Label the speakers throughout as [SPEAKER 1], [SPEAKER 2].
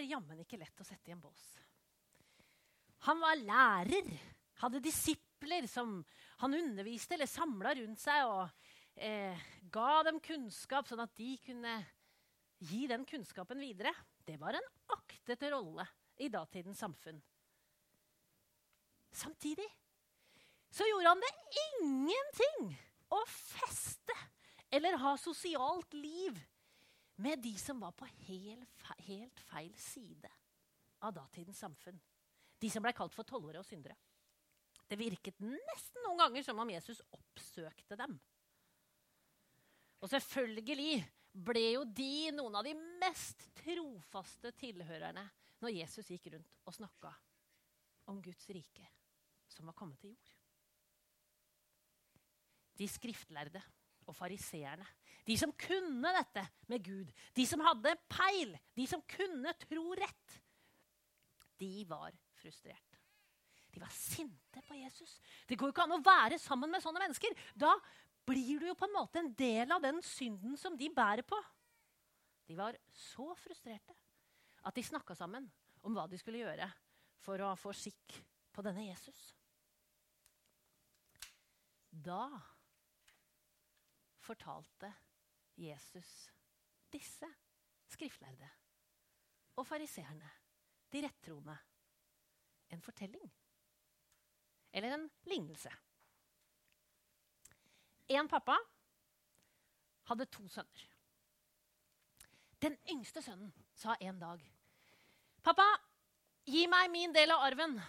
[SPEAKER 1] var jammen ikke lett å sette i en bås. Han var lærer, hadde disipler som han underviste eller samla rundt seg og eh, ga dem kunnskap, sånn at de kunne gi den kunnskapen videre. Det var en aktet rolle i datidens samfunn. Samtidig så gjorde han det ingenting å feste eller ha sosialt liv med de som var på helt, feil side av datidens samfunn. De som ble kalt for tolvere og syndere. Det virket nesten noen ganger som om Jesus oppsøkte dem. Og selvfølgelig ble jo de noen av de mest trofaste tilhørerne når Jesus gikk rundt og snakka om Guds rike som var kommet til jord. De skriftlærde og fariseerne, de som kunne dette med Gud, de som hadde peil, de som kunne tro rett, de var frustrert. De var sinte på Jesus. Det går jo ikke an å være sammen med sånne mennesker. Da blir du jo på en måte en del av den synden som de bærer på. De var så frustrerte at de snakka sammen om hva de skulle gjøre for å få skikk på denne Jesus. Da fortalte Jesus disse skriftlærde og fariseerne, de rettroende, en fortelling. Eller en lignelse. En pappa hadde to sønner. Den yngste sønnen sa en dag, 'Pappa, gi meg min del av arven.'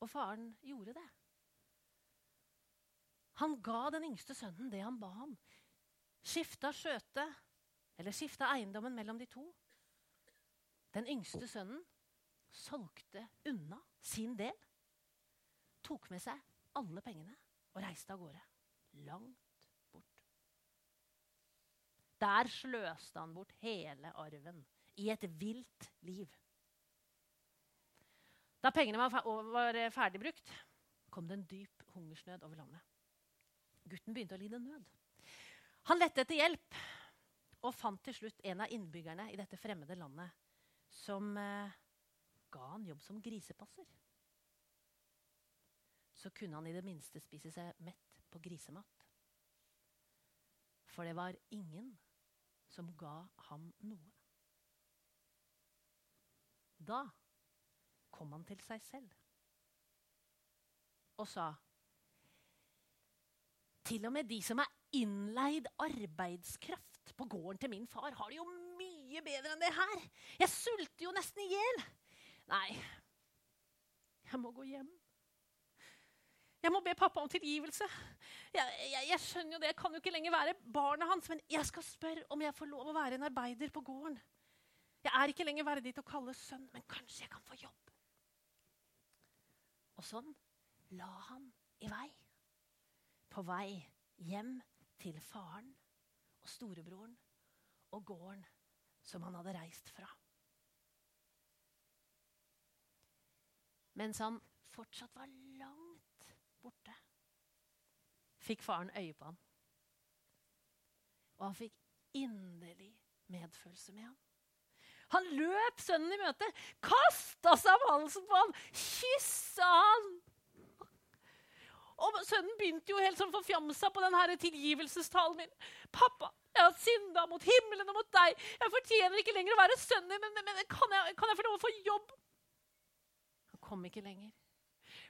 [SPEAKER 1] Og faren gjorde det. Han ga den yngste sønnen det han ba om. Skifta skjøte, eller skifta eiendommen mellom de to. Den yngste sønnen solgte unna sin del tok med seg alle pengene og reiste av gårde. Langt bort. Der sløste han bort hele arven i et vilt liv. Da pengene var ferdig brukt, kom det en dyp hungersnød over landet. Gutten begynte å lide nød. Han lette etter hjelp og fant til slutt en av innbyggerne i dette fremmede landet som eh, ga han jobb som grisepasser så kunne han i det minste spise seg mett på grisemat. For det var ingen som ga ham noe. Da kom han til seg selv og sa Til og med de som er innleid arbeidskraft på gården til min far, har det jo mye bedre enn det her. Jeg sulter jo nesten i hjel. Nei, jeg må gå hjem. Jeg må be pappa om tilgivelse. Jeg, jeg, jeg, skjønner jo det, jeg kan jo ikke lenger være barnet hans, men jeg skal spørre om jeg får lov å være en arbeider på gården. Jeg er ikke lenger verdig til å kalle sønn, men kanskje jeg kan få jobb. Og sånn la han i vei. På vei hjem til faren og storebroren og gården som han hadde reist fra. Mens han fortsatt var langt borte, fikk faren øye på ham. Og han fikk inderlig medfølelse med ham. Han løp sønnen i møte, kasta seg om halsen på ham, kyssa han. Og Sønnen begynte jo helt sånn forfjamsa på denne tilgivelsestalen min. 'Pappa, jeg har synda mot himmelen og mot deg. Jeg fortjener ikke lenger å være sønnen din, men, men kan, jeg, kan jeg få lov å få jobb?' Han kom ikke lenger.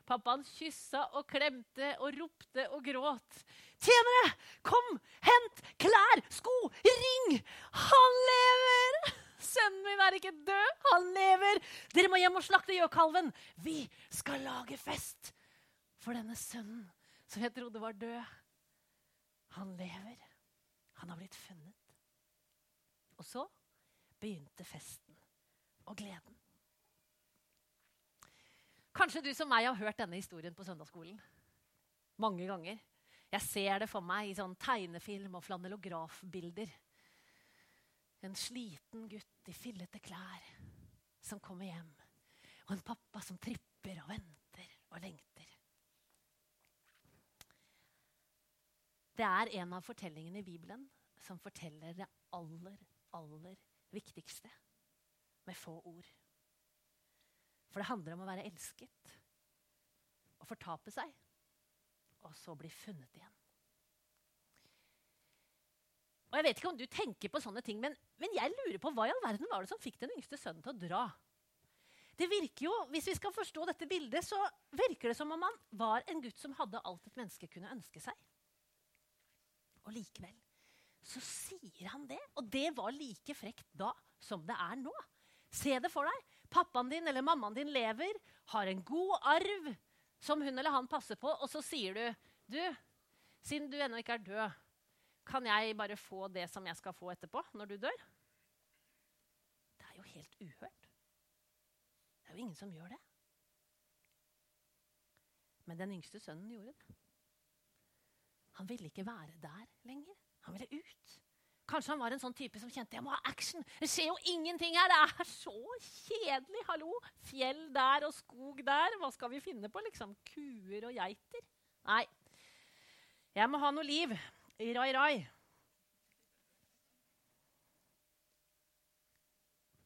[SPEAKER 1] Pappaen kyssa og klemte og ropte og gråt. Tjenere, kom, hent klær, sko, ring! Han lever! Sønnen min er ikke død, han lever! Dere må hjem og slakte gjøkalven. Vi skal lage fest for denne sønnen som jeg trodde var død. Han lever. Han har blitt funnet. Og så begynte festen og gleden. Kanskje du som meg har hørt denne historien på søndagsskolen. Mange ganger. Jeg ser det for meg i sånn tegnefilm og flanellografbilder. En sliten gutt i fillete klær som kommer hjem. Og en pappa som tripper og venter og lengter. Det er en av fortellingene i Bibelen som forteller det aller, aller viktigste med få ord. For det handler om å være elsket, å fortape seg, og så bli funnet igjen. Og Jeg vet ikke om du tenker på sånne ting, men, men jeg lurer på hva i all verden var det som fikk den yngste sønnen til å dra? Det virker jo, Hvis vi skal forstå dette bildet, så virker det som om han var en gutt som hadde alt et menneske kunne ønske seg. Og likevel så sier han det. Og det var like frekt da som det er nå. Se det for deg. Pappaen din eller mammaen din lever, har en god arv som hun eller han passer på, og så sier du Du, siden du ennå ikke er død, kan jeg bare få det som jeg skal få etterpå, når du dør? Det er jo helt uhørt. Det er jo ingen som gjør det. Men den yngste sønnen gjorde det. Han ville ikke være der lenger. Han ville ut. Kanskje han var en sånn type som kjente jeg må ha action. Det skjer jo ingenting her. Det er så kjedelig. Hallo. Fjell der og skog der. Hva skal vi finne på? Liksom Kuer og geiter? Nei. Jeg må ha noe liv. Rai, rai.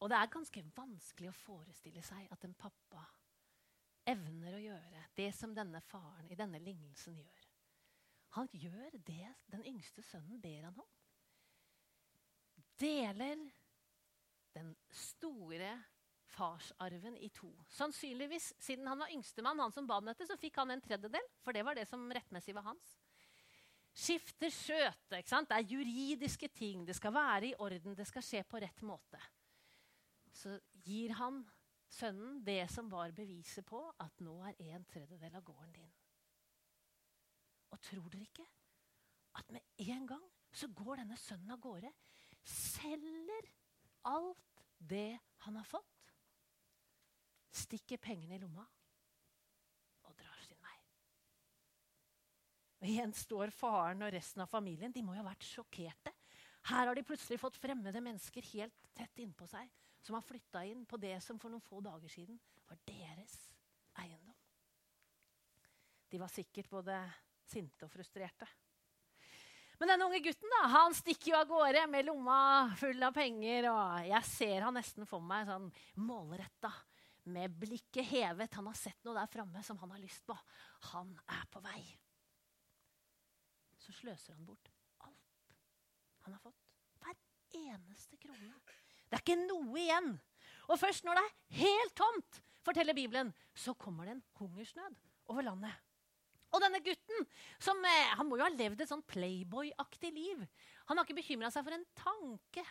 [SPEAKER 1] Og det er ganske vanskelig å forestille seg at en pappa evner å gjøre det som denne faren i denne lignelsen gjør. Han gjør det den yngste sønnen ber han om. Deler den store farsarven i to. Sannsynligvis, Siden han var yngstemann, han som ba om dette, så fikk han en tredjedel. For det var det som rettmessig var hans. Skifter skjøte. ikke sant? Det er juridiske ting. Det skal være i orden. Det skal skje på rett måte. Så gir han sønnen det som var beviset på at nå er en tredjedel av gården din. Og tror dere ikke at med en gang så går denne sønnen av gårde, selger alt det han har fått, stikker pengene i lomma og drar sin vei. Og Igjen står faren og resten av familien. De må jo ha vært sjokkerte. Her har de plutselig fått fremmede mennesker helt tett innpå seg, som har flytta inn på det som for noen få dager siden var deres eiendom. De var sikkert både sinte og frustrerte. Men denne unge gutten da, han stikker jo av gårde med lomma full av penger. og Jeg ser han nesten for meg sånn målretta, med blikket hevet. Han har sett noe der framme som han har lyst på. Han er på vei. Så sløser han bort alt han har fått. Hver eneste krone. Det er ikke noe igjen. Og først når det er helt tomt, forteller Bibelen, så kommer det en hungersnød over landet. Og denne gutten som, eh, han må jo ha levd et sånn Playboy-aktig liv. Han har ikke bekymra seg for en tanke.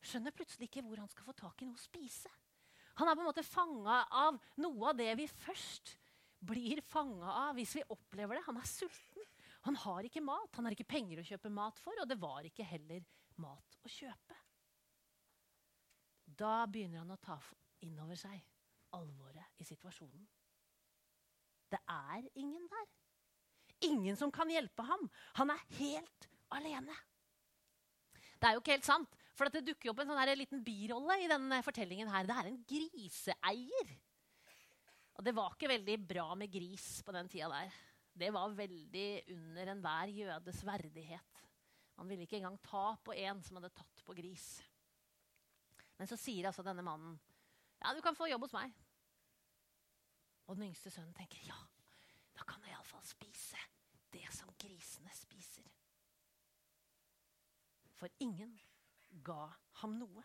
[SPEAKER 1] Skjønner plutselig ikke hvor han skal få tak i noe å spise. Han er på en måte fanga av noe av det vi først blir fanga av hvis vi opplever det. Han er sulten. Han har ikke mat. Han har ikke penger å kjøpe mat for, og det var ikke heller mat å kjøpe. Da begynner han å ta inn over seg alvoret i situasjonen. Det er ingen der. Ingen som kan hjelpe ham. Han er helt alene. Det er jo ikke helt sant, for det dukker opp en sånn liten birolle i denne fortellingen. her. Det er en griseeier. Og det var ikke veldig bra med gris på den tida der. Det var veldig under enhver jødes verdighet. Man ville ikke engang ta på en som hadde tatt på gris. Men så sier altså denne mannen ja, du kan få jobb hos meg. Og den yngste sønnen tenker ja, da kan jeg iallfall spise det som grisene spiser. For ingen ga ham noe.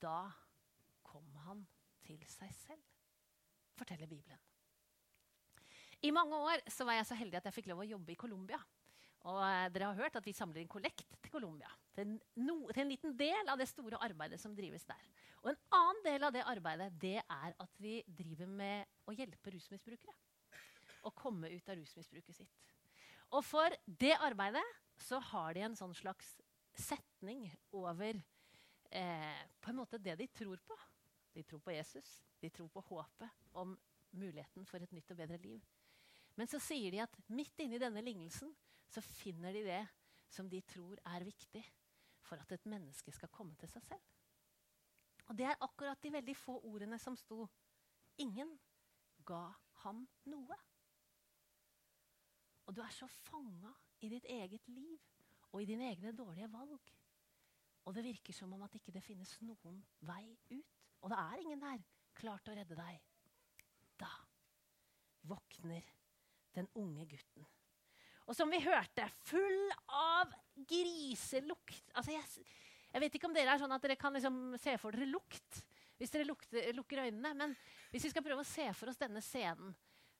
[SPEAKER 1] Da kom han til seg selv, forteller Bibelen. I mange år så var jeg så heldig at jeg fikk lov å jobbe i Colombia. Og eh, dere har hørt at vi samler inn kollekt til Colombia. Til, no, til, en liten del av det store arbeidet som drives der. Og en annen del av det arbeidet det er at vi driver med å hjelpe rusmisbrukere. Å komme ut av rusmisbruket sitt. Og for det arbeidet så har de en sånn slags setning over eh, på en måte det de tror på. De tror på Jesus. De tror på håpet om muligheten for et nytt og bedre liv. Men så sier de at midt inni denne lignelsen så finner de det som de tror er viktig for at et menneske skal komme til seg selv. Og det er akkurat de veldig få ordene som sto. Ingen ga ham noe. Og du er så fanga i ditt eget liv og i dine egne dårlige valg. Og det virker som om at ikke det finnes noen vei ut. Og det er ingen der klar til å redde deg. Da våkner den unge gutten. Og som vi hørte, full av griselukt. Altså jeg, jeg, vet ikke om dere er sånn at dere kan liksom se for dere lukt hvis dere lukter, lukker øynene. Men hvis vi skal prøve å se for oss denne scenen,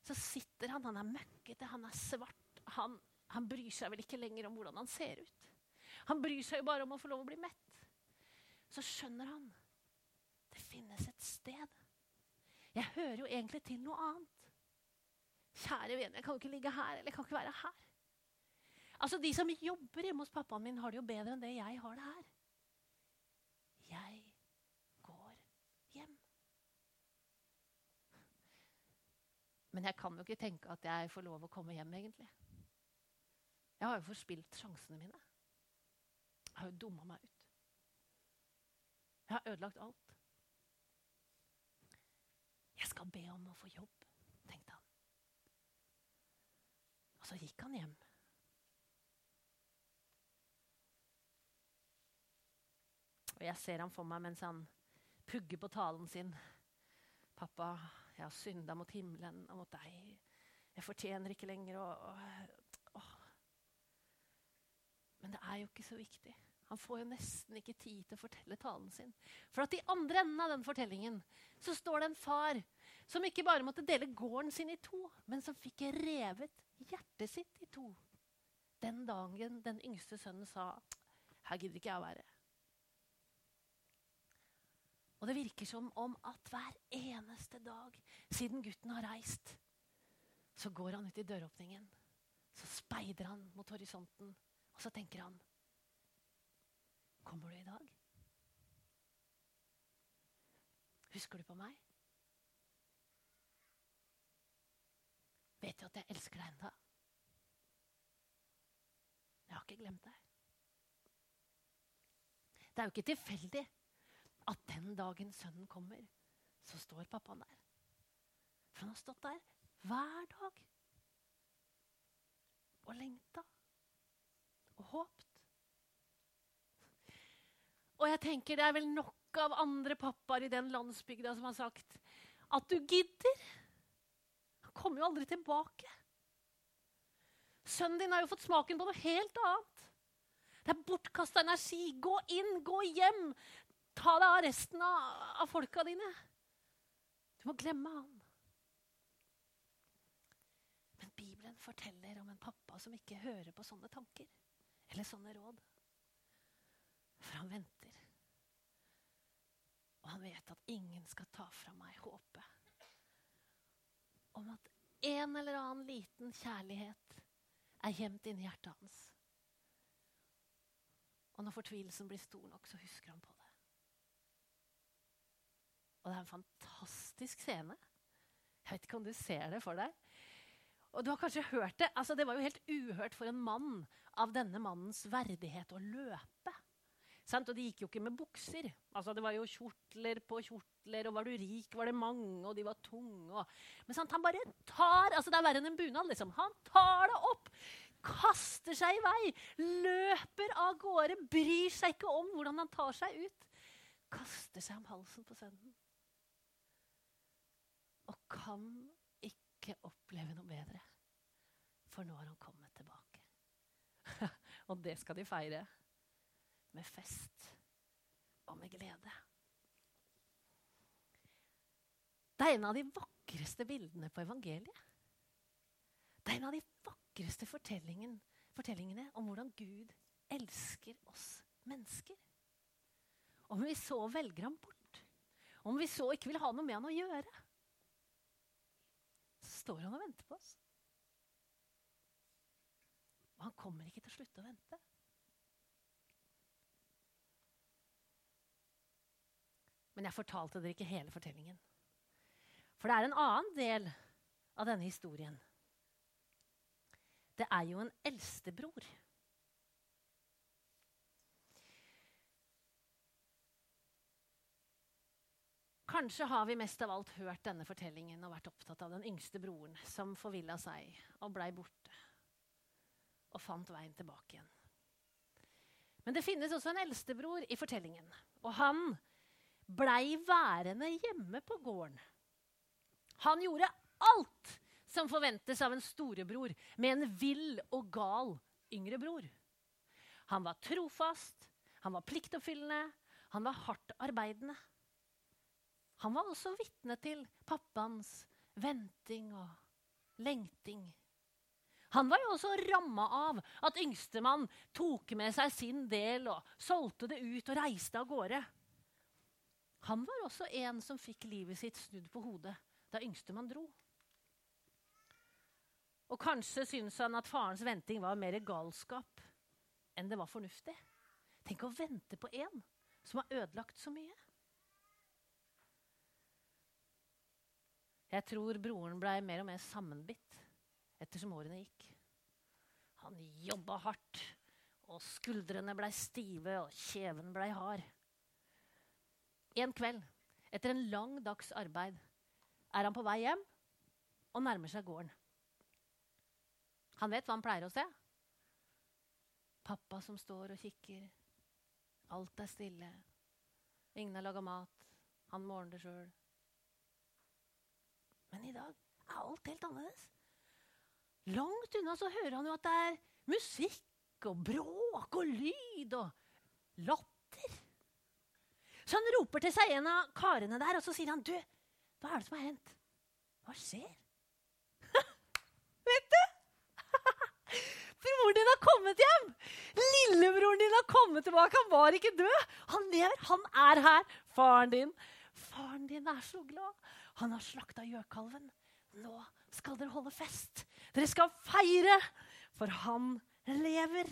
[SPEAKER 1] så sitter han, han er møkkete, han er svart. Han, han bryr seg vel ikke lenger om hvordan han ser ut. Han bryr seg jo bare om å få lov å bli mett. Så skjønner han det finnes et sted. Jeg hører jo egentlig til noe annet. Kjære vene, jeg kan jo ikke ligge her, eller jeg kan ikke være her. Altså, De som jobber hjemme hos pappaen min, har det jo bedre enn det jeg har det her. Jeg går hjem. Men jeg kan jo ikke tenke at jeg får lov å komme hjem, egentlig. Jeg har jo forspilt sjansene mine. Jeg har jo dumma meg ut. Jeg har ødelagt alt. Jeg skal be om å få jobb, tenkte han. Og så gikk han hjem. Og jeg ser ham for meg mens han pugger på talen sin. Pappa, jeg har synda mot himmelen og mot deg. Jeg fortjener ikke lenger å, å, å. Men det er jo ikke så viktig. Han får jo nesten ikke tid til å fortelle talen sin. For at i andre enden av den fortellingen så står det en far som ikke bare måtte dele gården sin i to, men som fikk revet hjertet sitt i to. Den dagen den yngste sønnen sa 'Her gidder ikke jeg å være'. Og det virker som om at hver eneste dag siden gutten har reist, så går han ut i døråpningen. Så speider han mot horisonten, og så tenker han Kommer du i dag? Husker du på meg? Vet du at jeg elsker deg ennå? Jeg har ikke glemt deg. Det er jo ikke tilfeldig at den dagen sønnen kommer, så står pappaen der. For han har stått der hver dag og lengta og håpt. Og jeg tenker det er vel nok av andre pappaer i den landsbygda som har sagt at du gidder. Kommer jo aldri tilbake. Sønnen din har jo fått smaken på noe helt annet. Det er bortkasta energi. Gå inn, gå hjem. Ta deg av resten av, av folka dine. Du må glemme han. Men Bibelen forteller om en pappa som ikke hører på sånne tanker eller sånne råd. For han venter. Og han vet at ingen skal ta fra meg håpet om at en eller annen liten kjærlighet er gjemt inni hjertet hans. Og når fortvilelsen blir stor nok, så husker han på det. Og det er en fantastisk scene. Jeg vet ikke om du ser det for deg. Og du har kanskje hørt Det altså det var jo helt uhørt for en mann av denne mannens verdighet å løpe. Sant? Og de gikk jo ikke med bukser. Altså, det var jo kjortler på kjortler, og var du rik, var det mange, og de var tunge. Og... Men sant? han bare tar altså Det er verre enn en bunad. Liksom. Han tar det opp, kaster seg i vei, løper av gårde, bryr seg ikke om hvordan han tar seg ut. Kaster seg om halsen på sønnen. Og kan ikke oppleve noe bedre. For nå har han kommet tilbake. og det skal de feire med fest og med glede. Det er en av de vakreste bildene på evangeliet. Det er en av de vakreste fortellingene, fortellingene om hvordan Gud elsker oss mennesker. Om vi så velger ham bort, om vi så ikke vil ha noe med han å gjøre, så står han og venter på oss. Og han kommer ikke til å slutte å vente. Men jeg fortalte dere ikke hele fortellingen. For det er en annen del av denne historien. Det er jo en eldstebror. Kanskje har vi mest av alt hørt denne fortellingen og vært opptatt av den yngste broren som forvilla seg og blei borte og fant veien tilbake igjen. Men det finnes også en eldstebror i fortellingen. Og han blei værende hjemme på gården. Han gjorde alt som forventes av en storebror med en vill og gal yngre bror. Han var trofast, han var pliktoppfyllende, han var hardt arbeidende. Han var også vitne til pappaens venting og lengting. Han var jo også ramma av at yngstemann tok med seg sin del og solgte det ut og reiste av gårde. Han var også en som fikk livet sitt snudd på hodet da yngstemann dro. Og kanskje syntes han at farens venting var mer galskap enn det var fornuftig. Tenk å vente på en som har ødelagt så mye. Jeg tror broren blei mer og mer sammenbitt ettersom årene gikk. Han jobba hardt, og skuldrene blei stive, og kjeven blei hard. En kveld, etter en lang dags arbeid, er han på vei hjem og nærmer seg gården. Han vet hva han pleier å se. Pappa som står og kikker. Alt er stille. Ingen har laga mat. Han må det sjøl. Men i dag er alt helt annerledes. Langt unna så hører han jo at det er musikk og bråk og lyd og latter. Så han roper til seg en av karene der, og så sier han, 'Du, hva er det som har hendt?' 'Hva skjer?' Vet du? Broren din har kommet hjem! Lillebroren din har kommet tilbake. Han var ikke død. Han lever. Han er her. Faren din. Faren din er så glad. Han har slakta gjøkalven. Nå skal dere holde fest. Dere skal feire, for han lever.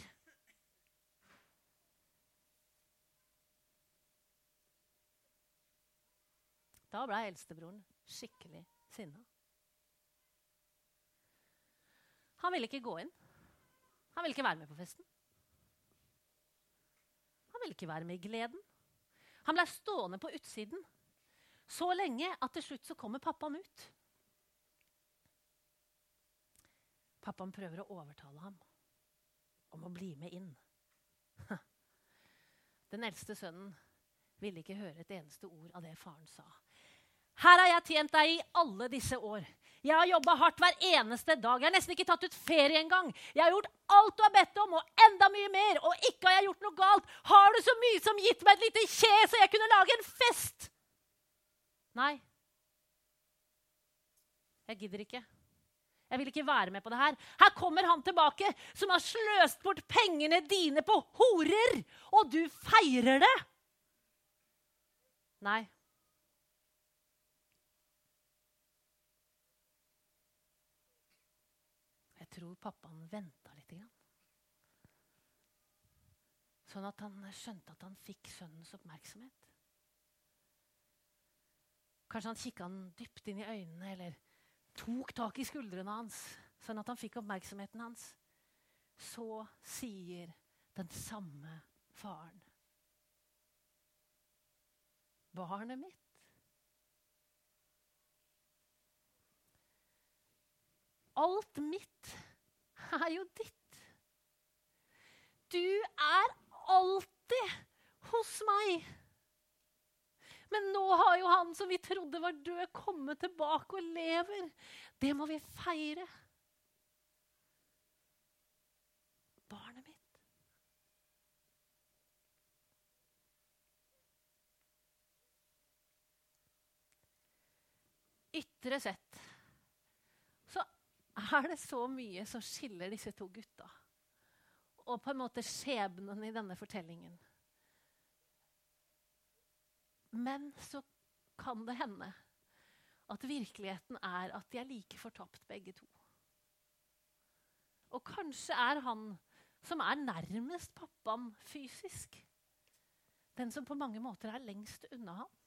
[SPEAKER 1] Da ble eldstebroren skikkelig sinna. Han ville ikke gå inn. Han ville ikke være med på festen. Han ville ikke være med i gleden. Han ble stående på utsiden så lenge at til slutt så kommer pappaen ut. Pappaen prøver å overtale ham om å bli med inn. Den eldste sønnen ville ikke høre et eneste ord av det faren sa. Her har jeg tjent deg i alle disse år. Jeg har jobba hardt hver eneste dag. Jeg har nesten ikke tatt ut ferie engang. Jeg har gjort alt du har bedt om, og enda mye mer. Og ikke har jeg gjort noe galt. Har du så mye som gitt meg et lite kje, så jeg kunne lage en fest? Nei. Jeg gidder ikke. Jeg vil ikke være med på det her. Her kommer han tilbake som har sløst bort pengene dine på horer, og du feirer det! Nei. Jeg tror pappaen venta litt. Sånn at han skjønte at han fikk sønnens oppmerksomhet. Kanskje han kikka han dypt inn i øynene eller tok tak i skuldrene hans, sånn at han fikk oppmerksomheten hans. Så sier den samme faren Barnet mitt. Alt mitt er jo ditt. Du er alltid hos meg. Men nå har jo han som vi trodde var død, kommet tilbake og lever. Det må vi feire. Barnet mitt. Ytre sett så er det så mye som skiller disse to gutta. Og på en måte skjebnen i denne fortellingen. Men så kan det hende at virkeligheten er at de er like fortapt, begge to. Og kanskje er han som er nærmest pappaen fysisk, den som på mange måter er lengst unna han.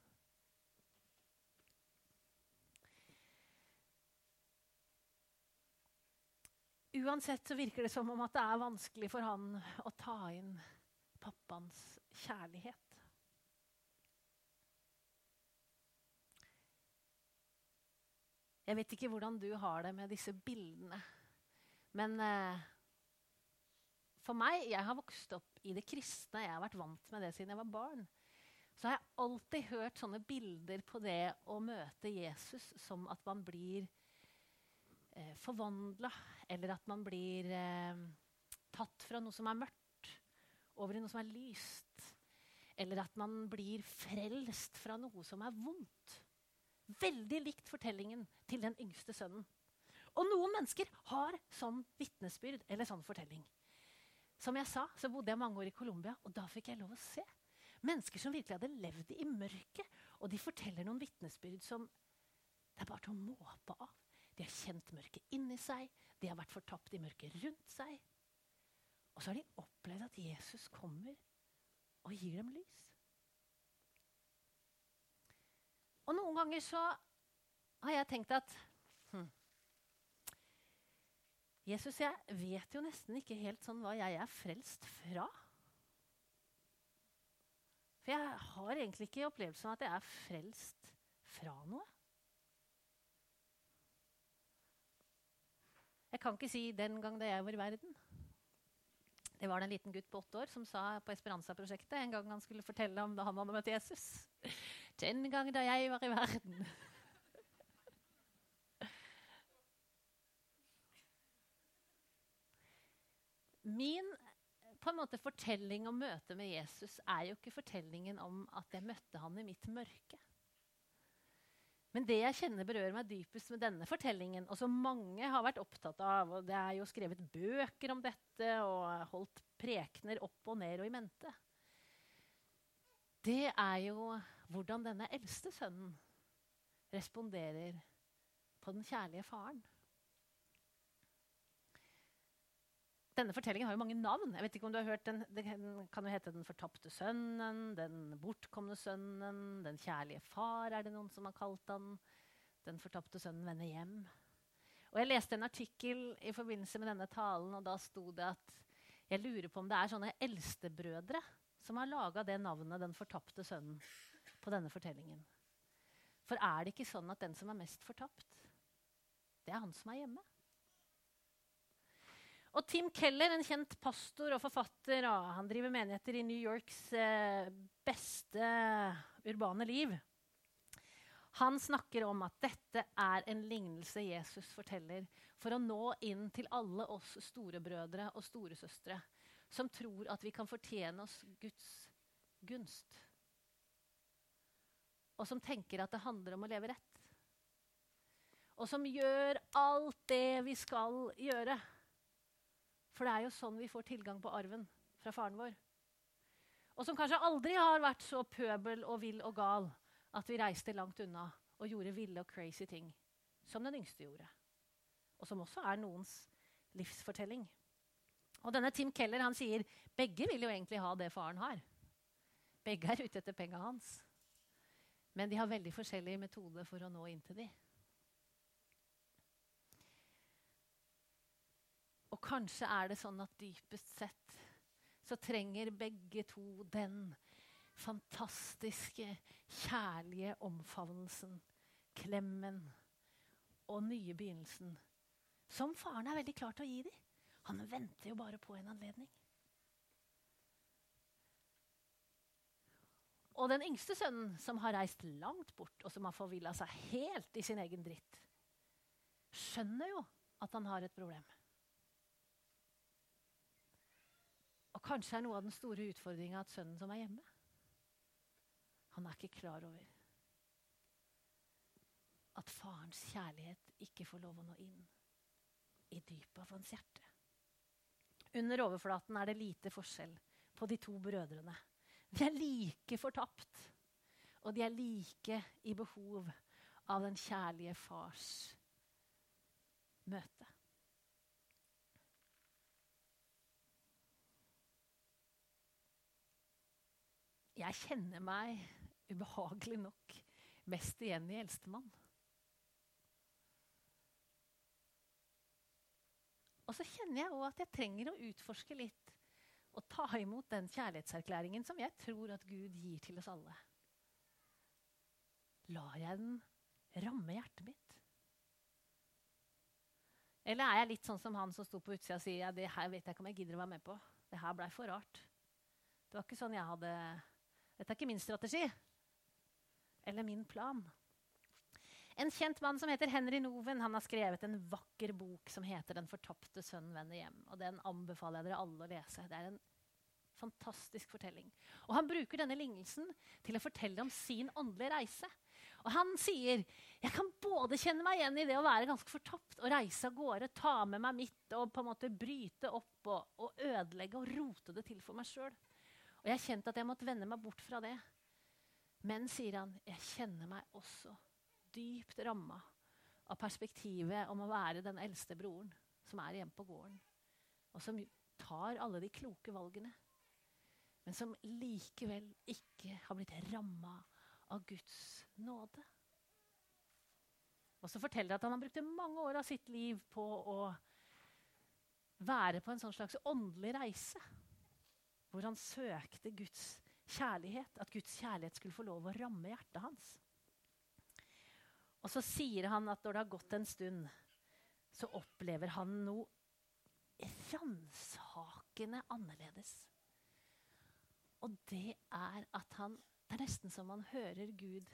[SPEAKER 1] Uansett så virker det som om at det er vanskelig for han å ta inn pappaens kjærlighet. Jeg vet ikke hvordan du har det med disse bildene. Men eh, For meg, Jeg har vokst opp i det kristne. Jeg har vært vant med det siden jeg var barn. Så har jeg alltid hørt sånne bilder på det å møte Jesus som at man blir eh, forvandla, eller at man blir eh, tatt fra noe som er mørkt, over i noe som er lyst. Eller at man blir frelst fra noe som er vondt. Veldig likt fortellingen til den yngste sønnen. Og noen mennesker har sånn vitnesbyrd eller sånn fortelling. Som jeg sa, så bodde jeg mange år i Colombia, og da fikk jeg lov å se. Mennesker som virkelig hadde levd i mørket. Og de forteller noen vitnesbyrd som det er bare til å måpe av. De har kjent mørket inni seg, de har vært fortapt i mørket rundt seg. Og så har de opplevd at Jesus kommer og gir dem lys. Og noen ganger så har jeg tenkt at hm, Jesus, jeg vet jo nesten ikke helt sånn hva jeg er frelst fra. For jeg har egentlig ikke opplevelsen av at jeg er frelst fra noe. Jeg kan ikke si 'den gang da jeg var i verden'. Det var det en liten gutt på åtte år som sa på Esperanza-prosjektet en gang han skulle fortelle om da han hadde møtt Jesus. 'Den gang da jeg var i verden'. Min på en måte fortelling om møtet med Jesus er jo ikke fortellingen om at jeg møtte han i mitt mørke. Men det jeg kjenner berører meg dypest med denne fortellingen, og som mange har vært opptatt av, og det er jo skrevet bøker om dette og holdt prekener opp og ned og i mente, det er jo hvordan denne eldste sønnen responderer på den kjærlige faren. Denne fortellingen har jo mange navn. Jeg vet ikke om du har hørt den. Det kan jo hete 'Den fortapte sønnen', 'Den bortkomne sønnen', 'Den kjærlige far' er det noen som har kalt den. 'Den fortapte sønnen vender hjem'. Og Jeg leste en artikkel i forbindelse med denne talen, og da sto det at jeg lurer på om det er sånne eldstebrødre som har laga det navnet 'Den fortapte sønnen' på denne fortellingen. For er det ikke sånn at den som er mest fortapt, det er han som er hjemme? Og Tim Keller, en kjent pastor og forfatter, han driver menigheter i New Yorks eh, beste urbane liv. Han snakker om at dette er en lignelse Jesus forteller for å nå inn til alle oss storebrødre og storesøstre som tror at vi kan fortjene oss Guds gunst. Og som tenker at det handler om å leve rett. Og som gjør alt det vi skal gjøre for det er jo sånn vi får tilgang på arven fra faren vår. Og som kanskje aldri har vært så pøbel og vill og gal at vi reiste langt unna og gjorde ville og crazy ting, som den yngste gjorde. Og som også er noens livsfortelling. Og denne Tim Keller han sier begge vil jo egentlig ha det faren har. Begge er ute etter penga hans. Men de har veldig forskjellige metoder for å nå inn til dem. Og kanskje er det sånn at dypest sett så trenger begge to den fantastiske, kjærlige omfavnelsen, klemmen og nye begynnelsen som faren er veldig klar til å gi dem. Han venter jo bare på en anledning. Og den yngste sønnen, som har reist langt bort, og som har forvilla seg helt i sin egen dritt, skjønner jo at han har et problem. Og kanskje er noe av den store utfordringa at sønnen som er hjemme, han er ikke klar over at farens kjærlighet ikke får lov å nå inn i dypet av hans hjerte. Under overflaten er det lite forskjell på de to brødrene. De er like fortapt, og de er like i behov av den kjærlige fars møte. Jeg kjenner meg ubehagelig nok mest igjen i eldstemann. Og så kjenner jeg òg at jeg trenger å utforske litt og ta imot den kjærlighetserklæringen som jeg tror at Gud gir til oss alle. Lar jeg den ramme hjertet mitt? Eller er jeg litt sånn som han som sto på utsida og sier ja, det her vet jeg ikke om jeg gidder å være med på. Det her blei for rart. Det var ikke sånn jeg hadde Dette er ikke min strategi. Eller min plan. En kjent mann som heter Henry Noven, han har skrevet en vakker bok som heter 'Den fortapte sønnen vender hjem'. Og Den anbefaler jeg dere alle å lese. Det er en fantastisk fortelling. Og Han bruker denne lignelsen til å fortelle om sin åndelige reise. Og Han sier jeg kan både kjenne meg igjen i det å være ganske fortapt og reise av gårde, ta med meg mitt og på en måte bryte opp og, og ødelegge og rote det til for meg sjøl. Og jeg kjente at jeg måtte vende meg bort fra det. Men, sier han, jeg kjenner meg også dypt ramma av perspektivet om å være den eldste broren som er hjemme på gården, og som tar alle de kloke valgene, men som likevel ikke har blitt ramma av Guds nåde. Og så forteller at han har brukt mange år av sitt liv på å være på en sånn slags åndelig reise. Hvor han søkte Guds kjærlighet. At Guds kjærlighet skulle få lov å ramme hjertet hans. Og så sier han at når det har gått en stund, så opplever han noe ransakende annerledes. Og det er at han Det er nesten som han hører Gud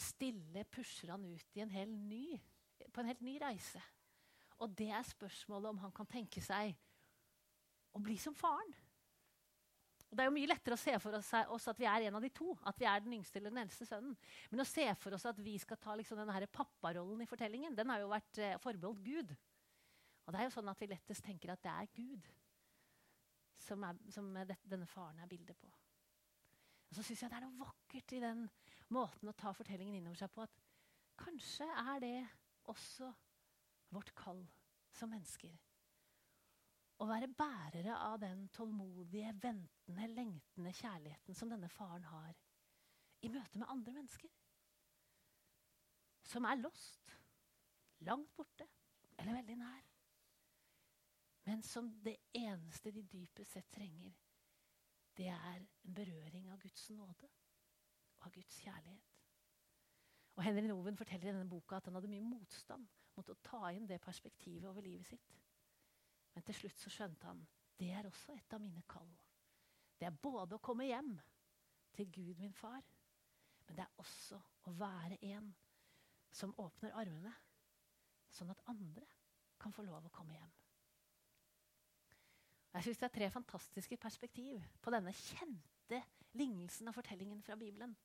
[SPEAKER 1] stille pusher han ut en ny, på en helt ny reise. Og det er spørsmålet om han kan tenke seg å bli som faren. Og Det er jo mye lettere å se for oss, at vi er en av de to. At vi er den yngste eller den eldste sønnen. Men å se for oss at vi skal ta liksom denne papparollen i fortellingen, den har jo vært eh, forbeholdt Gud. Og det er jo sånn at vi lettest tenker at det er Gud som, er, som det, denne faren er bildet på. Og så syns jeg det er noe vakkert i den måten å ta fortellingen innover seg på. At kanskje er det også vårt kall som mennesker å være bærere av den tålmodige, ventende, lengtende kjærligheten som denne faren har i møte med andre mennesker. Som er lost, langt borte eller veldig nær. Men som det eneste de dypest sett trenger, det er en berøring av Guds nåde og av Guds kjærlighet. Og Henry Noven forteller i denne boka at han hadde mye motstand mot å ta inn det perspektivet over livet sitt. Men til slutt så skjønte han det er også et av mine kall. Det er både å komme hjem til Gud, min far, men det er også å være en som åpner armene, sånn at andre kan få lov å komme hjem. Jeg synes Det er tre fantastiske perspektiv på denne kjente lignelsen av fortellingen fra Bibelen.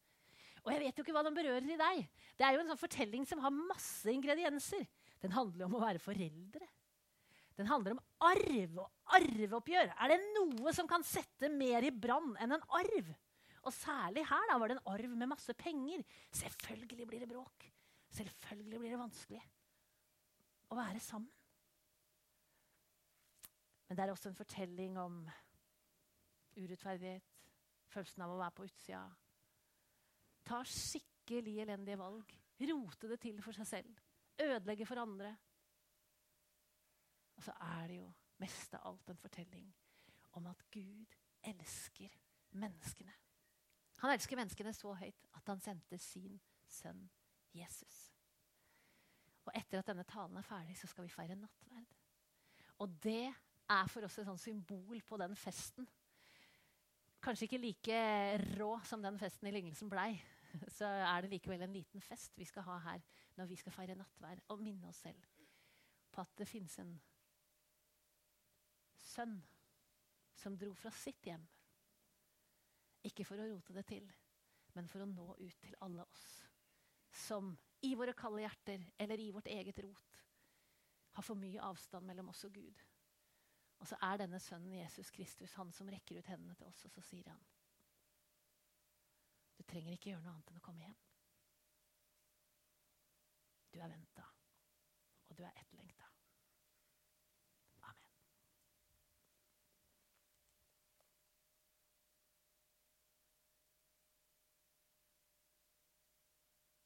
[SPEAKER 1] Og jeg vet jo ikke hva den berører i deg. Det er jo en sånn fortelling som har masse ingredienser. Den handler om å være foreldre. Den handler om arv og arveoppgjør. Er det noe som kan sette mer i brann enn en arv? Og særlig her da, var det en arv med masse penger. Selvfølgelig blir det bråk. Selvfølgelig blir det vanskelig å være sammen. Men det er også en fortelling om urettferdighet, følelsen av å være på utsida. Ta skikkelig elendige valg. Rote det til for seg selv. Ødelegge for andre. Og så er det jo mest av alt en fortelling om at Gud elsker menneskene. Han elsker menneskene så høyt at han sendte sin sønn Jesus. Og etter at denne talen er ferdig, så skal vi feire nattverd. Og det er for oss et sånn symbol på den festen. Kanskje ikke like rå som den festen i lignelsen blei. Så er det likevel en liten fest vi skal ha her når vi skal feire nattverd og minne oss selv på at det finnes en sønn som dro fra sitt hjem. Ikke for å rote det til, men for å nå ut til alle oss som i våre kalde hjerter eller i vårt eget rot har for mye avstand mellom oss og Gud. Og så er denne sønnen Jesus Kristus han som rekker ut hendene til oss, og så sier han Du trenger ikke gjøre noe annet enn å komme hjem. Du er venta, og du er etterlengta.